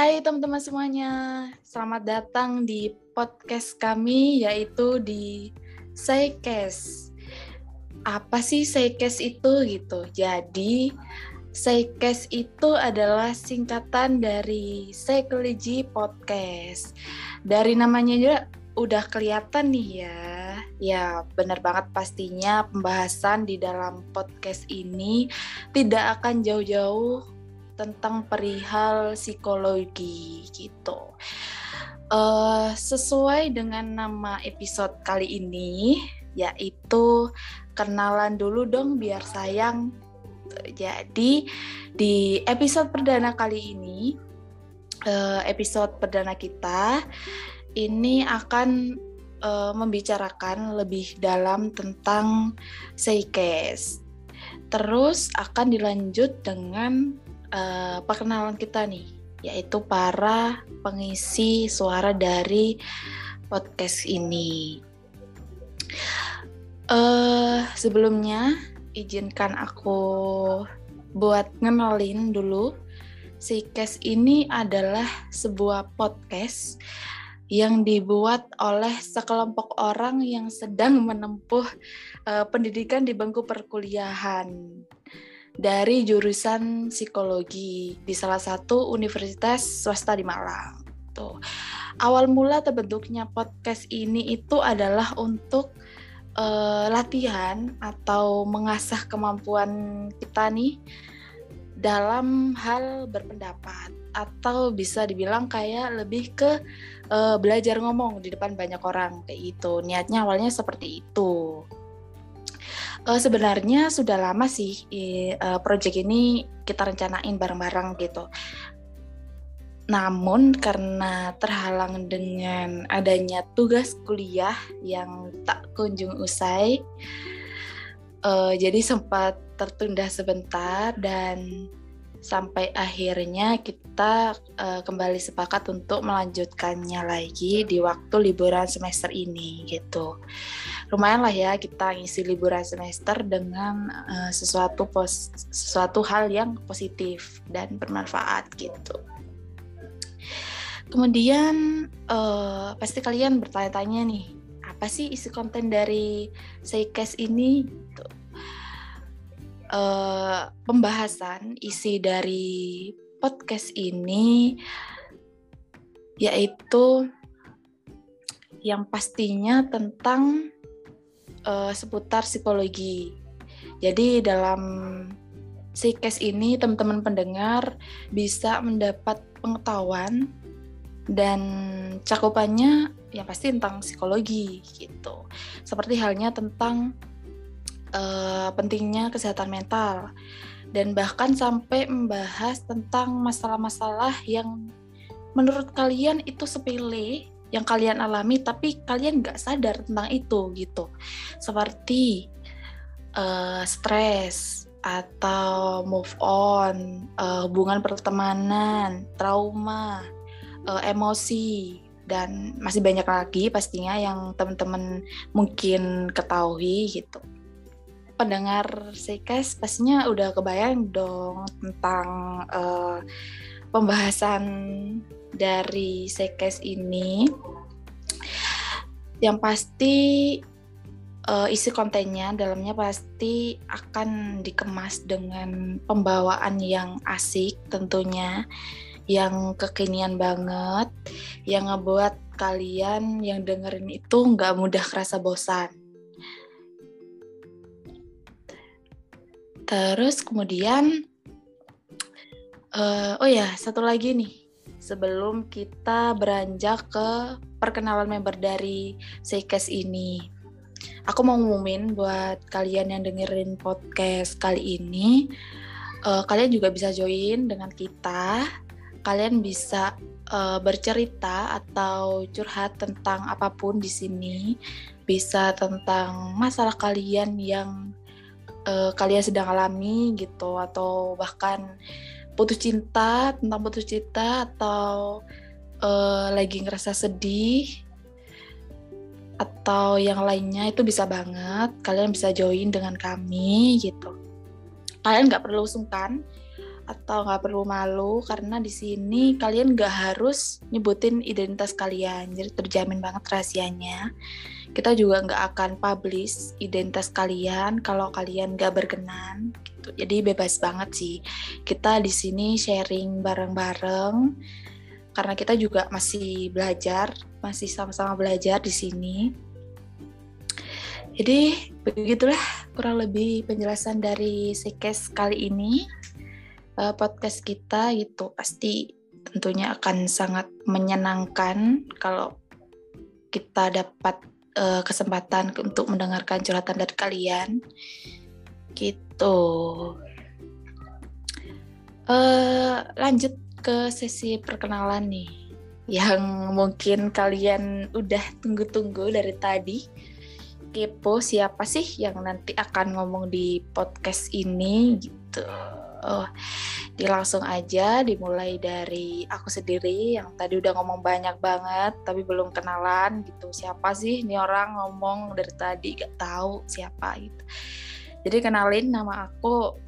Hai teman-teman semuanya, selamat datang di podcast kami yaitu di Saikes. Apa sih Saikes itu gitu? Jadi Saikes itu adalah singkatan dari Psychology Podcast. Dari namanya juga udah kelihatan nih ya. Ya, benar banget pastinya pembahasan di dalam podcast ini tidak akan jauh-jauh tentang perihal psikologi gitu. Uh, sesuai dengan nama episode kali ini, yaitu kenalan dulu dong biar sayang. Jadi di episode perdana kali ini, uh, episode perdana kita ini akan uh, membicarakan lebih dalam tentang Seikes. Terus akan dilanjut dengan uh, perkenalan kita nih, yaitu para pengisi suara dari podcast ini. Uh, sebelumnya, izinkan aku buat ngenalin dulu. Si Kes ini adalah sebuah podcast yang dibuat oleh sekelompok orang yang sedang menempuh uh, pendidikan di bangku perkuliahan dari jurusan psikologi di salah satu universitas swasta di Malang. Tuh. Awal mula terbentuknya podcast ini itu adalah untuk uh, latihan atau mengasah kemampuan kita nih dalam hal berpendapat atau bisa dibilang kayak lebih ke uh, belajar ngomong di depan banyak orang kayak itu. Niatnya awalnya seperti itu. Uh, sebenarnya sudah lama sih uh, project ini kita rencanain bareng-bareng gitu. Namun karena terhalang dengan adanya tugas kuliah yang tak kunjung usai, uh, jadi sempat tertunda sebentar dan sampai akhirnya kita uh, kembali sepakat untuk melanjutkannya lagi di waktu liburan semester ini gitu. Lumayan lah ya kita ngisi liburan semester dengan uh, sesuatu pos sesuatu hal yang positif dan bermanfaat gitu. Kemudian uh, pasti kalian bertanya-tanya nih, apa sih isi konten dari Seikes ini? Gitu uh, pembahasan isi dari podcast ini yaitu yang pastinya tentang uh, seputar psikologi. Jadi dalam Psikes ini teman-teman pendengar bisa mendapat pengetahuan dan cakupannya yang pasti tentang psikologi gitu. Seperti halnya tentang uh, pentingnya kesehatan mental dan bahkan sampai membahas tentang masalah-masalah yang menurut kalian itu sepele yang kalian alami tapi kalian nggak sadar tentang itu gitu. Seperti uh, stres atau move on uh, hubungan pertemanan trauma uh, emosi dan masih banyak lagi pastinya yang teman-teman mungkin ketahui gitu. Pendengar Seikes pastinya udah kebayang dong tentang uh, pembahasan dari Seikes ini. Yang pasti uh, isi kontennya dalamnya pasti akan dikemas dengan pembawaan yang asik tentunya, yang kekinian banget, yang ngebuat kalian yang dengerin itu nggak mudah kerasa bosan Terus kemudian, uh, oh ya satu lagi nih, sebelum kita beranjak ke perkenalan member dari Seikes ini, aku mau ngumumin buat kalian yang dengerin podcast kali ini, uh, kalian juga bisa join dengan kita. Kalian bisa uh, bercerita atau curhat tentang apa pun di sini, bisa tentang masalah kalian yang uh, kalian sedang alami gitu atau bahkan putus cinta tentang putus cinta atau uh, lagi ngerasa sedih atau yang lainnya itu bisa banget. Kalian bisa join dengan kami gitu. Kalian nggak perlu sungkan atau nggak perlu malu karena di sini kalian nggak harus nyebutin identitas kalian. Jadi terjamin banget rahasianya. Kita juga nggak akan publish identitas kalian kalau kalian nggak berkenan jadi bebas banget sih. Kita di sini sharing bareng-bareng karena kita juga masih belajar masih sama-sama belajar di sini. Jadi begitulah kurang lebih penjelasan dari Sekes kali ini. Uh, podcast kita gitu pasti tentunya akan sangat menyenangkan kalau kita dapat uh, kesempatan untuk mendengarkan curhatan dari kalian gitu uh, lanjut ke sesi perkenalan nih yang mungkin kalian udah tunggu-tunggu dari tadi kepo siapa sih yang nanti akan ngomong di podcast ini gitu. Oh, di langsung aja dimulai dari aku sendiri yang tadi udah ngomong banyak banget tapi belum kenalan gitu. Siapa sih ini orang ngomong dari tadi gak tahu siapa gitu. Jadi kenalin nama aku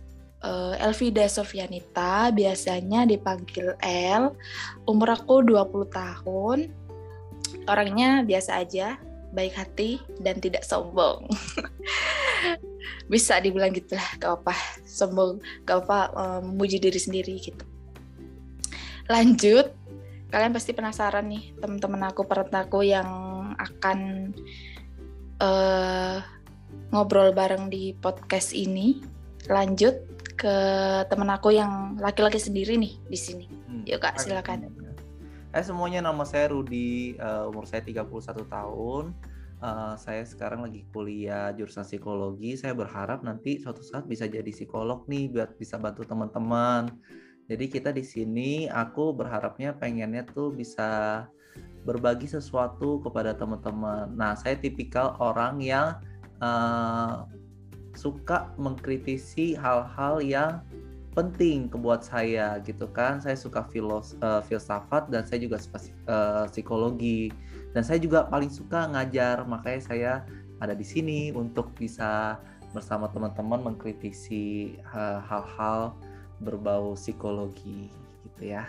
uh, Elvida Sofianita, biasanya dipanggil El. Umur aku 20 tahun. Orangnya biasa aja, baik hati dan tidak sombong. Bisa dibilang gitu lah, gak apa sombong, gak apa um, memuji diri sendiri gitu. Lanjut, kalian pasti penasaran nih teman-teman aku, perantaku yang akan uh, ngobrol bareng di podcast ini. Lanjut ke teman aku yang laki-laki sendiri nih di sini. Hmm. Yuk kak, silakan. Hai semuanya, nama saya Rudi, uh, umur saya 31 tahun. Uh, saya sekarang lagi kuliah jurusan psikologi. Saya berharap nanti suatu saat bisa jadi psikolog nih, biar bisa bantu teman-teman. Jadi kita di sini, aku berharapnya pengennya tuh bisa berbagi sesuatu kepada teman-teman. Nah, saya tipikal orang yang uh, suka mengkritisi hal-hal yang penting kebuat saya gitu kan. Saya suka filos uh, filsafat dan saya juga uh, psikologi. Dan saya juga paling suka ngajar makanya saya ada di sini untuk bisa bersama teman-teman mengkritisi eh, hal-hal berbau psikologi gitu ya.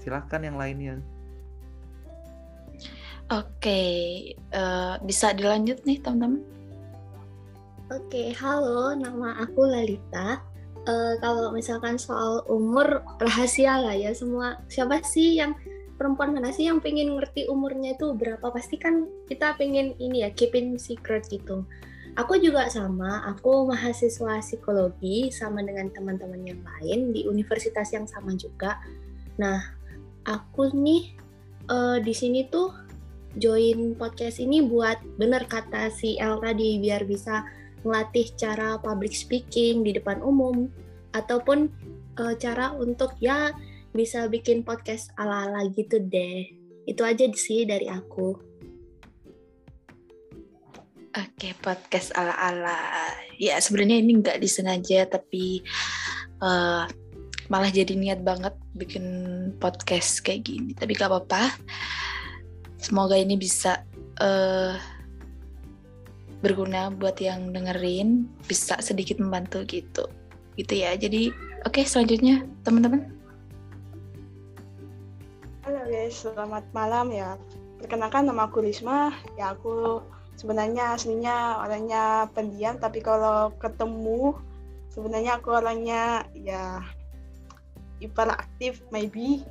Silahkan yang lainnya. Oke uh, bisa dilanjut nih teman-teman Oke, halo, nama aku Lalita. Uh, kalau misalkan soal umur rahasia lah ya semua siapa sih yang perempuan mana sih yang pengen ngerti umurnya itu berapa? Pasti kan kita pengen ini ya keeping secret gitu. Aku juga sama aku mahasiswa psikologi sama dengan teman-teman yang lain di universitas yang sama juga. Nah aku nih uh, di sini tuh join podcast ini buat bener kata si El tadi biar bisa melatih cara public speaking di depan umum ataupun uh, cara untuk ya bisa bikin podcast ala-ala gitu deh. Itu aja sih dari aku. Oke, podcast ala-ala. Ya, sebenarnya ini nggak disengaja, tapi uh, malah jadi niat banget bikin podcast kayak gini. Tapi gak apa-apa. Semoga ini bisa uh, berguna buat yang dengerin bisa sedikit membantu gitu. Gitu ya. Jadi oke okay, selanjutnya teman-teman. Halo guys selamat malam ya. Perkenalkan nama aku Risma. Ya aku sebenarnya aslinya orangnya pendiam tapi kalau ketemu sebenarnya aku orangnya ya hiperaktif maybe.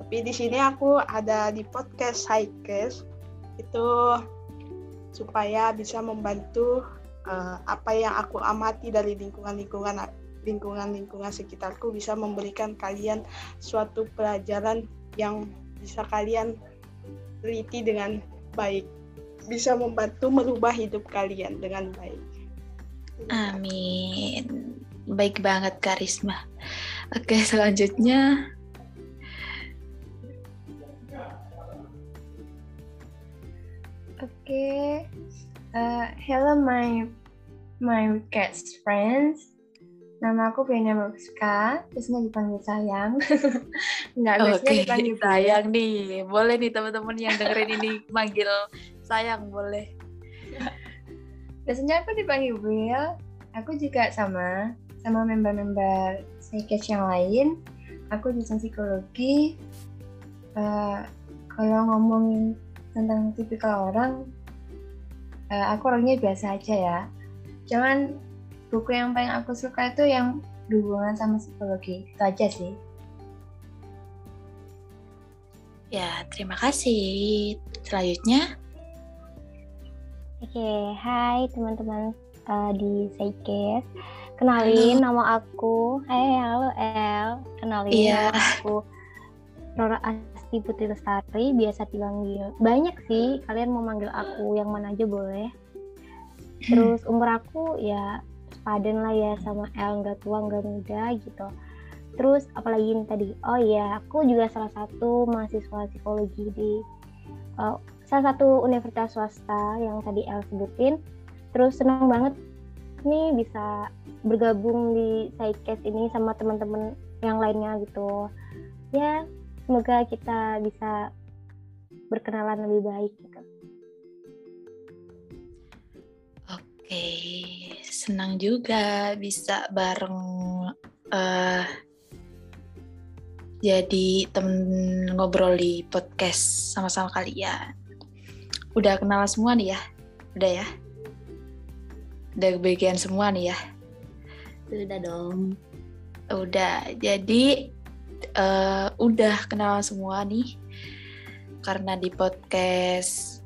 Tapi di sini aku ada di podcast Highcast itu supaya bisa membantu uh, apa yang aku amati dari lingkungan-lingkungan lingkungan-lingkungan sekitarku bisa memberikan kalian suatu pelajaran yang bisa kalian teliti dengan baik bisa membantu merubah hidup kalian dengan baik. Amin. Baik banget Karisma. Oke, selanjutnya okay. Uh, hello my my cats friends. Nama aku Benya Baguska, biasanya dipanggil sayang. Enggak, biasanya okay. dipanggil sayang nih. Boleh nih teman-teman yang dengerin ini manggil sayang boleh. biasanya aku dipanggil Will. Aku juga sama sama member-member Saikes yang lain. Aku jurusan psikologi. Uh, kalau ngomongin tentang tipikal orang, uh, aku orangnya biasa aja ya. Cuman buku yang paling aku suka itu yang berhubungan sama psikologi. Itu aja sih. Ya, terima kasih. Selanjutnya. Oke, hai teman-teman uh, di Saikes. Kenalin halo. nama aku. Hai, halo El. Kenalin yeah. nama aku Rora Putri Lestari, biasa dipanggil. Banyak sih, kalian mau manggil aku yang mana aja boleh. Terus umur aku ya paden lah ya sama El, nggak tua nggak muda gitu. Terus apalagi ini tadi? Oh iya, aku juga salah satu mahasiswa psikologi di uh, salah satu universitas swasta yang tadi El sebutin. Terus senang banget nih bisa bergabung di sidecast ini sama teman-teman yang lainnya gitu ya semoga kita bisa berkenalan lebih baik gitu. Oke senang juga bisa bareng uh, jadi temen ngobrol di podcast sama-sama kalian. Udah kenal semua nih ya? Udah ya? Udah bagian semua nih ya? Sudah dong. Udah jadi uh, udah kenal semua nih. Karena di podcast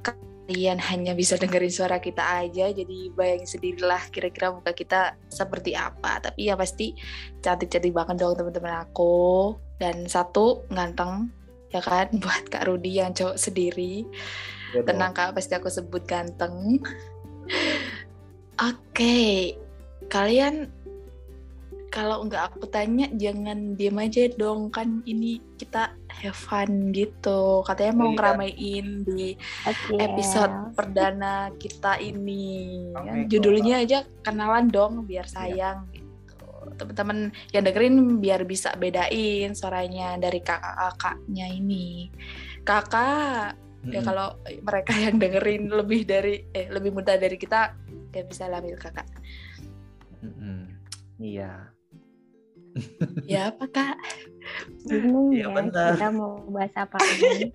kalian hanya bisa dengerin suara kita aja jadi bayangin sendirilah kira-kira muka kita seperti apa. Tapi ya pasti cantik-cantik banget dong teman-teman aku. Dan satu ganteng ya kan? Buat Kak Rudi yang cowok sendiri. Ya tenang Kak pasti aku sebut ganteng. Oke, okay. kalian kalau nggak aku tanya jangan diem aja dong kan ini kita have fun gitu katanya mau oh, iya. ngeramein di okay. episode perdana kita ini kan judulnya aja kenalan dong biar iya. sayang iya. gitu teman-teman yang dengerin biar bisa bedain suaranya dari kakak-kakaknya ini kakak hmm. ya kalau mereka yang dengerin lebih dari eh lebih muda dari kita gak bisa lamil kakak iya ya apa kak? Bingung ya, ya kita mau bahas apa ini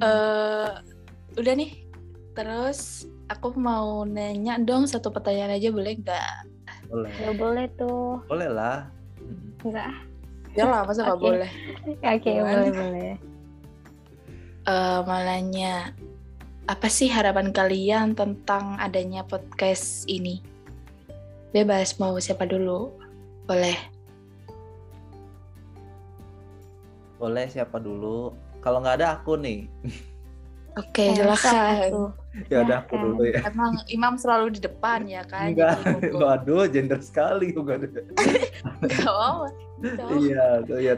uh, udah nih terus aku mau nanya dong satu pertanyaan aja boleh nggak? Boleh. Ya boleh tuh. Boleh lah. Enggak ya lah masa nggak okay. boleh? Oke okay, boleh boleh. Uh, mau nanya apa sih harapan kalian tentang adanya podcast ini? Bebas mau siapa dulu? Boleh. Boleh siapa dulu? Kalau nggak ada aku nih. Oke, okay, silakan. Ya udah aku dulu ya. Emang Imam selalu di depan ya kan? Enggak, waduh, gender sekali enggak ada. Iya, ya.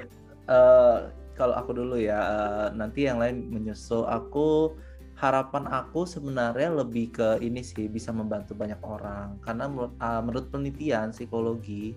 Uh, kalau aku dulu ya, uh, nanti yang lain menyusul. Aku harapan aku sebenarnya lebih ke ini sih bisa membantu banyak orang. Karena menurut, uh, menurut penelitian psikologi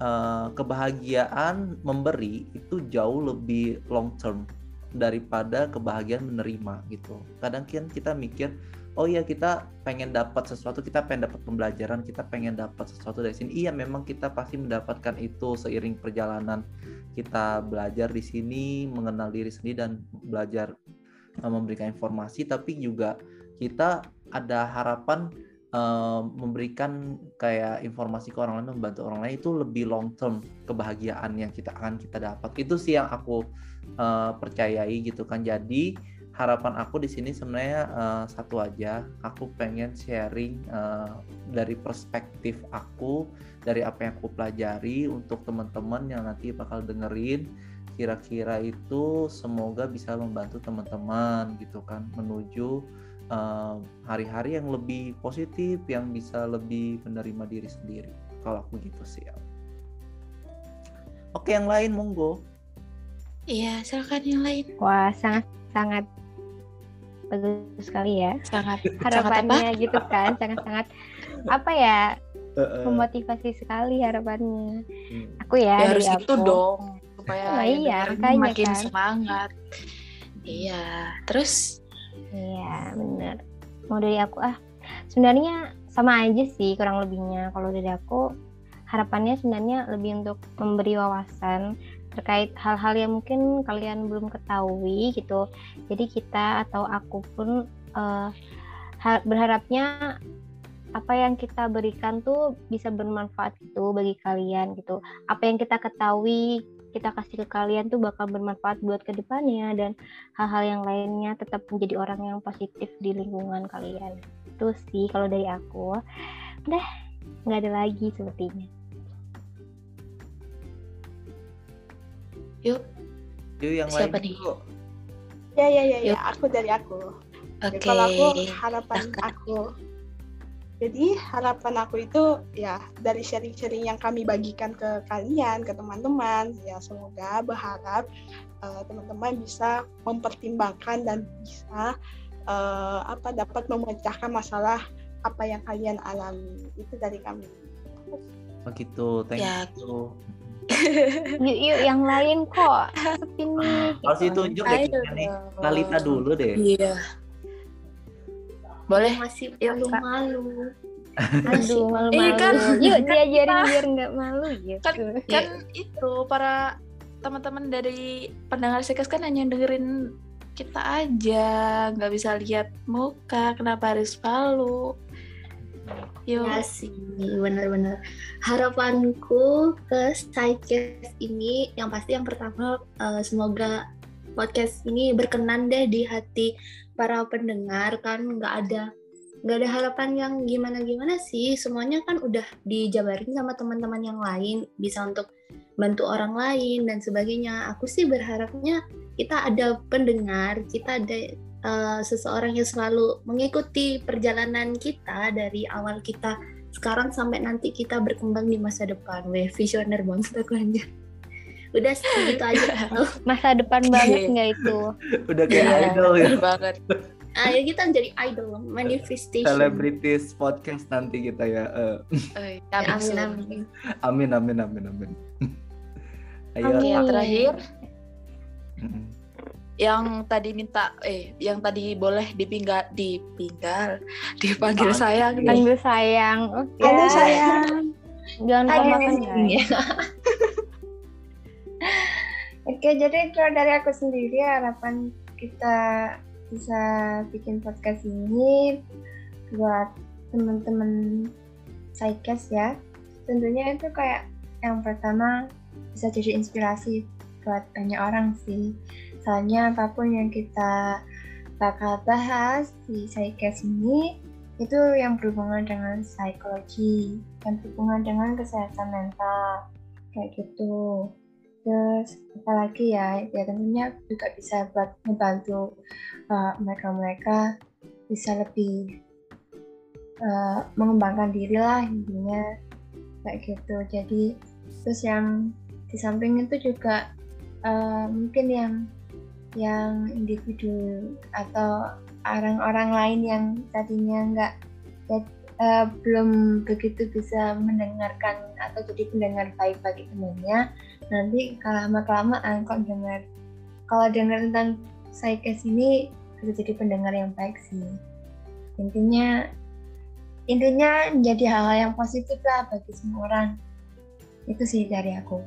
uh, kebahagiaan memberi itu jauh lebih long term daripada kebahagiaan menerima gitu. Kadang kan kita mikir oh iya kita pengen dapat sesuatu kita pengen dapat pembelajaran kita pengen dapat sesuatu dari sini. Iya memang kita pasti mendapatkan itu seiring perjalanan kita belajar di sini mengenal diri sendiri dan belajar memberikan informasi tapi juga kita ada harapan uh, memberikan kayak informasi ke orang lain membantu orang lain itu lebih long term kebahagiaan yang kita akan kita dapat. Itu sih yang aku uh, percayai gitu kan. Jadi harapan aku di sini sebenarnya uh, satu aja aku pengen sharing uh, dari perspektif aku dari apa yang aku pelajari untuk teman-teman yang nanti bakal dengerin kira-kira itu semoga bisa membantu teman-teman gitu kan menuju uh, hari-hari yang lebih positif yang bisa lebih menerima diri sendiri kalau aku gitu sih ya. Oke yang lain monggo. Iya silakan yang lain. Wah sangat sangat bagus sekali ya. Sangat harapannya sangat gitu kan sangat sangat apa ya memotivasi sekali harapannya. Hmm. Aku ya, ya harus aku. itu dong supaya oh, iya, makanya makin kan. semangat. Iya, terus? Iya, benar. Mau dari aku ah, sebenarnya sama aja sih kurang lebihnya kalau dari aku harapannya sebenarnya lebih untuk memberi wawasan terkait hal-hal yang mungkin kalian belum ketahui gitu jadi kita atau aku pun uh, berharapnya apa yang kita berikan tuh bisa bermanfaat gitu bagi kalian gitu apa yang kita ketahui kita kasih ke kalian tuh bakal bermanfaat buat ke depannya dan hal-hal yang lainnya tetap menjadi orang yang positif di lingkungan kalian. Itu sih kalau dari aku. Udah nggak ada lagi sepertinya. Yuk. Yuk yang siapa lain nih? ya ya ya ya. Aku dari aku. Oke. Kalau aku harapan Silahkan. aku jadi harapan aku itu ya dari sharing-sharing yang kami bagikan ke kalian, ke teman-teman, ya semoga berharap uh, teman-teman bisa mempertimbangkan dan bisa uh, apa dapat memecahkan masalah apa yang kalian alami itu dari kami. begitu thank Ya. you yuk yuk yang lain kok sepi nih harus ditunjuk deh dong. Lalita dulu deh iya boleh. Masih Yuk, Kak. malu-malu. aduh. malu malu Eh, kan- yuk kan diajarin kita- biar nggak malu ya kan kan itu para teman-teman dari pendengar sekas kan hanya dengerin kita aja. Nggak bisa lihat muka kenapa harus malu? Yuk. Ya sih, benar-benar. Harapanku ke Sidecast ini, yang pasti yang pertama eh, semoga podcast ini berkenan deh di hati para pendengar kan nggak ada nggak ada harapan yang gimana-gimana sih semuanya kan udah dijabarin sama teman-teman yang lain bisa untuk bantu orang lain dan sebagainya aku sih berharapnya kita ada pendengar kita ada eh, seseorang yang selalu mengikuti perjalanan kita dari awal kita sekarang sampai nanti kita berkembang di masa depan. Weh, visioner banget aku anjir. Udah segitu aja. masa depan banget Iya. nggak itu udah kayak Iya, idol ya banget Ayo kita jadi idol, manifestation. celebrities podcast nanti kita ya Ya, amin, amin amin. amin amin amin amin ayo Oke, yang terakhir yang tadi minta eh yang tadi boleh dipinggal dipinggal dipanggil sayang nih. panggil sayang oke Halo sayang. jangan kebanyakan hai. ya Oke, jadi kalau dari aku sendiri harapan kita bisa bikin podcast ini buat teman-teman Saikes ya. Tentunya itu kayak yang pertama bisa jadi inspirasi buat banyak orang sih. Soalnya apa pun yang kita bakal bahas di Saikes ini itu yang berhubungan dengan psikologi, yang berhubungan dengan kesehatan mental, kayak gitu. Terus apalagi ya, ya tentunya juga bisa buat membantu uh, mereka-mereka bisa lebih uh, mengembangkan diri lah intinya kayak gitu. Jadi terus yang di samping itu juga uh, mungkin yang yang individu atau orang-orang lain yang tadinya nggak uh, belum begitu bisa mendengarkan atau jadi pendengar baik bagi temannya. Nanti lama kelamaan kok dengar kalau dengar tentang Saikes ini bisa jadi pendengar yang baik sih. Intinya intinya menjadi hal-hal yang positif lah bagi semua orang. Itu sih dari aku.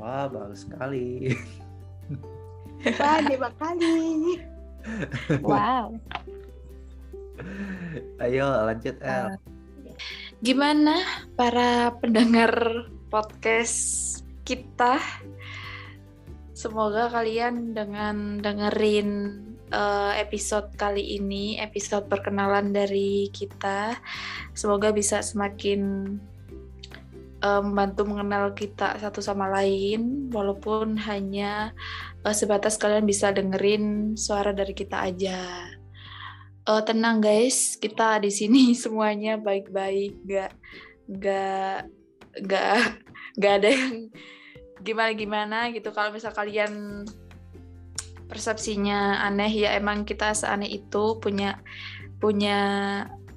Wah bagus sekali. Wah, dewa kali. wow ayo lanjut El Gimana para pendengar podcast kita? Semoga kalian dengan dengerin eh, episode kali ini, episode perkenalan dari kita, semoga bisa semakin eh, membantu mengenal kita satu sama lain, walaupun hanya eh, sebatas kalian bisa dengerin suara dari kita aja. Eh, tenang guys, kita di sini semuanya baik-baik, nggak nggak nggak nggak ada yang gimana-gimana gitu. Kalau misal kalian persepsinya aneh ya emang kita seaneh itu punya punya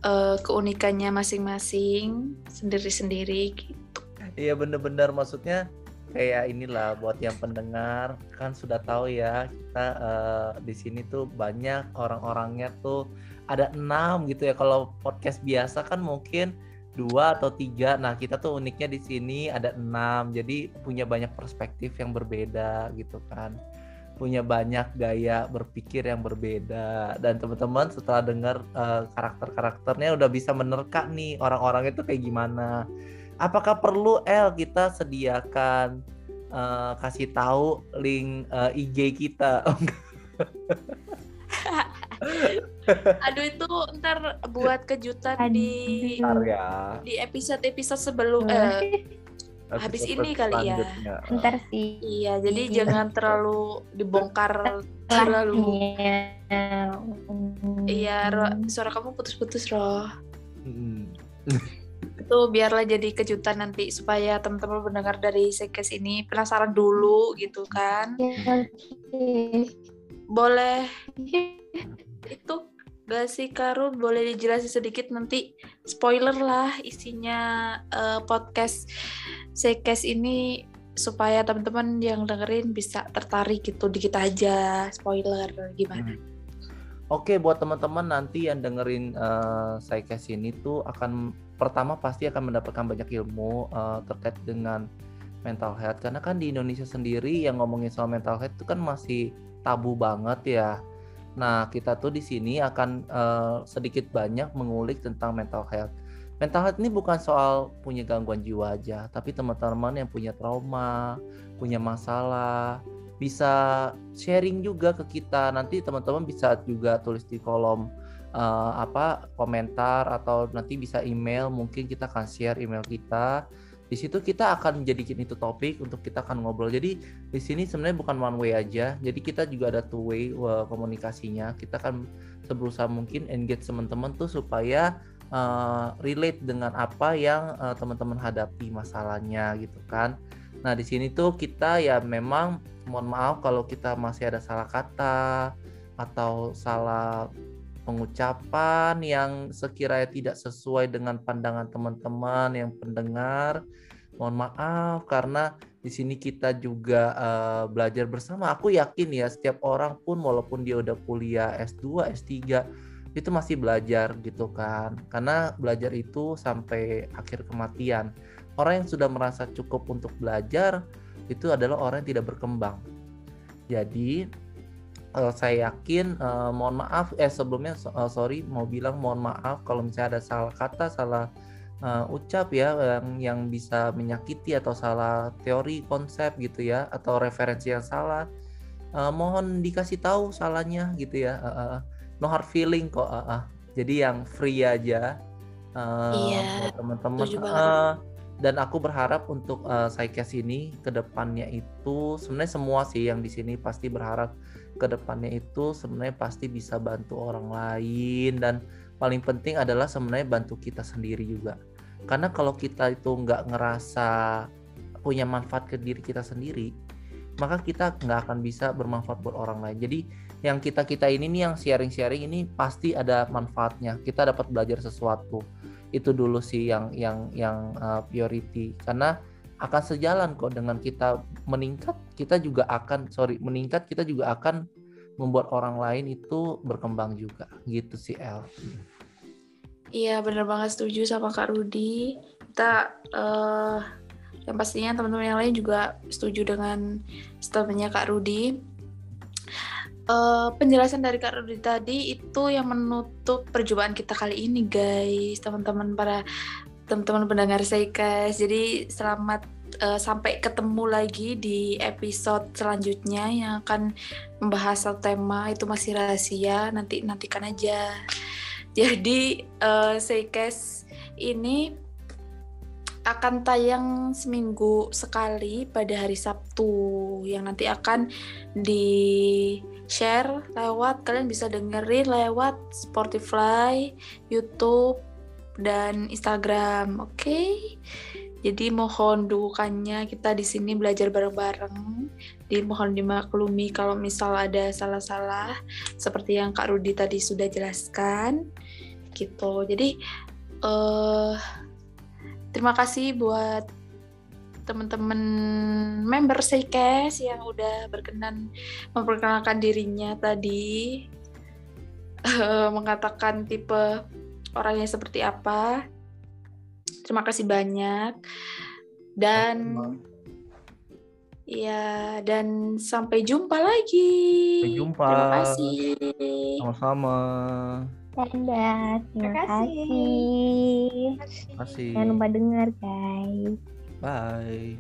eh, keunikannya masing-masing sendiri-sendiri gitu. Iya bener-bener maksudnya kayak inilah buat yang pendengar kan sudah tahu ya kita uh, di sini tuh banyak orang-orangnya tuh ada enam gitu ya. Kalau podcast biasa kan mungkin dua atau tiga. Nah kita tuh uniknya di sini ada enam. Jadi punya banyak perspektif yang berbeda gitu kan. Punya banyak gaya berpikir yang berbeda. Dan teman-teman setelah dengar uh, karakter-karakternya udah bisa menerka nih orang-orang itu kayak gimana. Apakah perlu L kita sediakan uh, kasih tahu link uh, eh, IG kita? Aduh itu ntar buat kejutan di ya. di episode episode sebelum eh, habis ini kali ya. Ntar sih. Iya, jadi iya. jangan terlalu dibongkar terlalu. Iya, Ro, suara kamu putus-putus, Roh. Hmm. itu biarlah jadi kejutan nanti supaya teman-teman mendengar dari sekes ini penasaran dulu gitu kan. Boleh itu gak sih Karun boleh dijelasin sedikit nanti spoiler lah isinya uh, podcast Sekes ini supaya teman-teman yang dengerin bisa tertarik gitu dikit aja spoiler gimana? Hmm. Oke buat teman-teman nanti yang dengerin uh, Sekes ini tuh akan pertama pasti akan mendapatkan banyak ilmu uh, terkait dengan mental health karena kan di Indonesia sendiri yang ngomongin soal mental health itu kan masih tabu banget ya. Nah kita tuh di sini akan uh, sedikit banyak mengulik tentang mental health mental health ini bukan soal punya gangguan jiwa aja, tapi teman-teman yang punya trauma, punya masalah, bisa sharing juga ke kita. Nanti teman-teman bisa juga tulis di kolom uh, apa komentar atau nanti bisa email, mungkin kita akan share email kita. Di situ kita akan menjadikan itu topik untuk kita akan ngobrol. Jadi di sini sebenarnya bukan one way aja. Jadi kita juga ada two way uh, komunikasinya. Kita akan seberusaha mungkin engage teman-teman tuh supaya uh, relate dengan apa yang uh, teman-teman hadapi masalahnya gitu kan. Nah di sini tuh kita ya memang mohon maaf kalau kita masih ada salah kata atau salah pengucapan yang sekiranya tidak sesuai dengan pandangan teman-teman yang pendengar. Mohon maaf karena di sini kita juga uh, belajar bersama. Aku yakin ya setiap orang pun walaupun dia udah kuliah S2, S3 itu masih belajar gitu kan karena belajar itu sampai akhir kematian orang yang sudah merasa cukup untuk belajar itu adalah orang yang tidak berkembang jadi uh, saya yakin uh, mohon maaf eh sebelumnya uh, sorry mau bilang mohon maaf kalau misalnya ada salah kata salah uh, ucap ya yang yang bisa menyakiti atau salah teori konsep gitu ya atau referensi yang salah. Uh, mohon dikasih tahu salahnya gitu ya uh, uh, no hard feeling kok uh, uh. jadi yang free aja uh, iya, teman-teman uh, dan aku berharap untuk uh, Saikes ini ke depannya itu sebenarnya semua sih yang di sini pasti berharap ke depannya itu sebenarnya pasti bisa bantu orang lain dan paling penting adalah sebenarnya bantu kita sendiri juga. Karena kalau kita itu nggak ngerasa punya manfaat ke diri kita sendiri maka kita nggak akan bisa bermanfaat buat orang lain. Jadi yang kita kita ini nih yang sharing sharing ini pasti ada manfaatnya. Kita dapat belajar sesuatu. Itu dulu sih yang yang yang uh, priority. Karena akan sejalan kok dengan kita meningkat kita juga akan sorry meningkat kita juga akan membuat orang lain itu berkembang juga gitu sih El. Iya bener banget setuju sama Kak Rudi. Kita uh, yang pastinya teman-teman yang lain juga setuju dengan statementnya Kak Rudi uh, penjelasan dari Kak Rudi tadi itu yang menutup perjumpaan kita kali ini guys teman-teman para teman-teman pendengar Seikas jadi selamat uh, sampai ketemu lagi di episode selanjutnya yang akan membahas satu tema. Itu masih rahasia nanti nantikan aja. Jadi uh, Seikas ini akan tayang seminggu sekali pada hari Sabtu yang nanti akan di share lewat kalian bisa dengerin lewat Spotify, YouTube dan Instagram. Oke. Okay? Jadi mohon dukungannya kita di sini belajar bareng-bareng. Di mohon dimaklumi kalau misal ada salah-salah seperti yang Kak Rudi tadi sudah jelaskan. Gitu. Jadi uh, terima kasih buat teman-teman member Seikes yang udah berkenan memperkenalkan dirinya tadi eh, mengatakan tipe orangnya seperti apa. Terima kasih banyak. Dan ya dan sampai jumpa lagi. Sampai jumpa. Terima kasih. Sama-sama. Dadah, terima Terima kasih. kasih. Terima kasih. Jangan lupa dengar guys. Bye.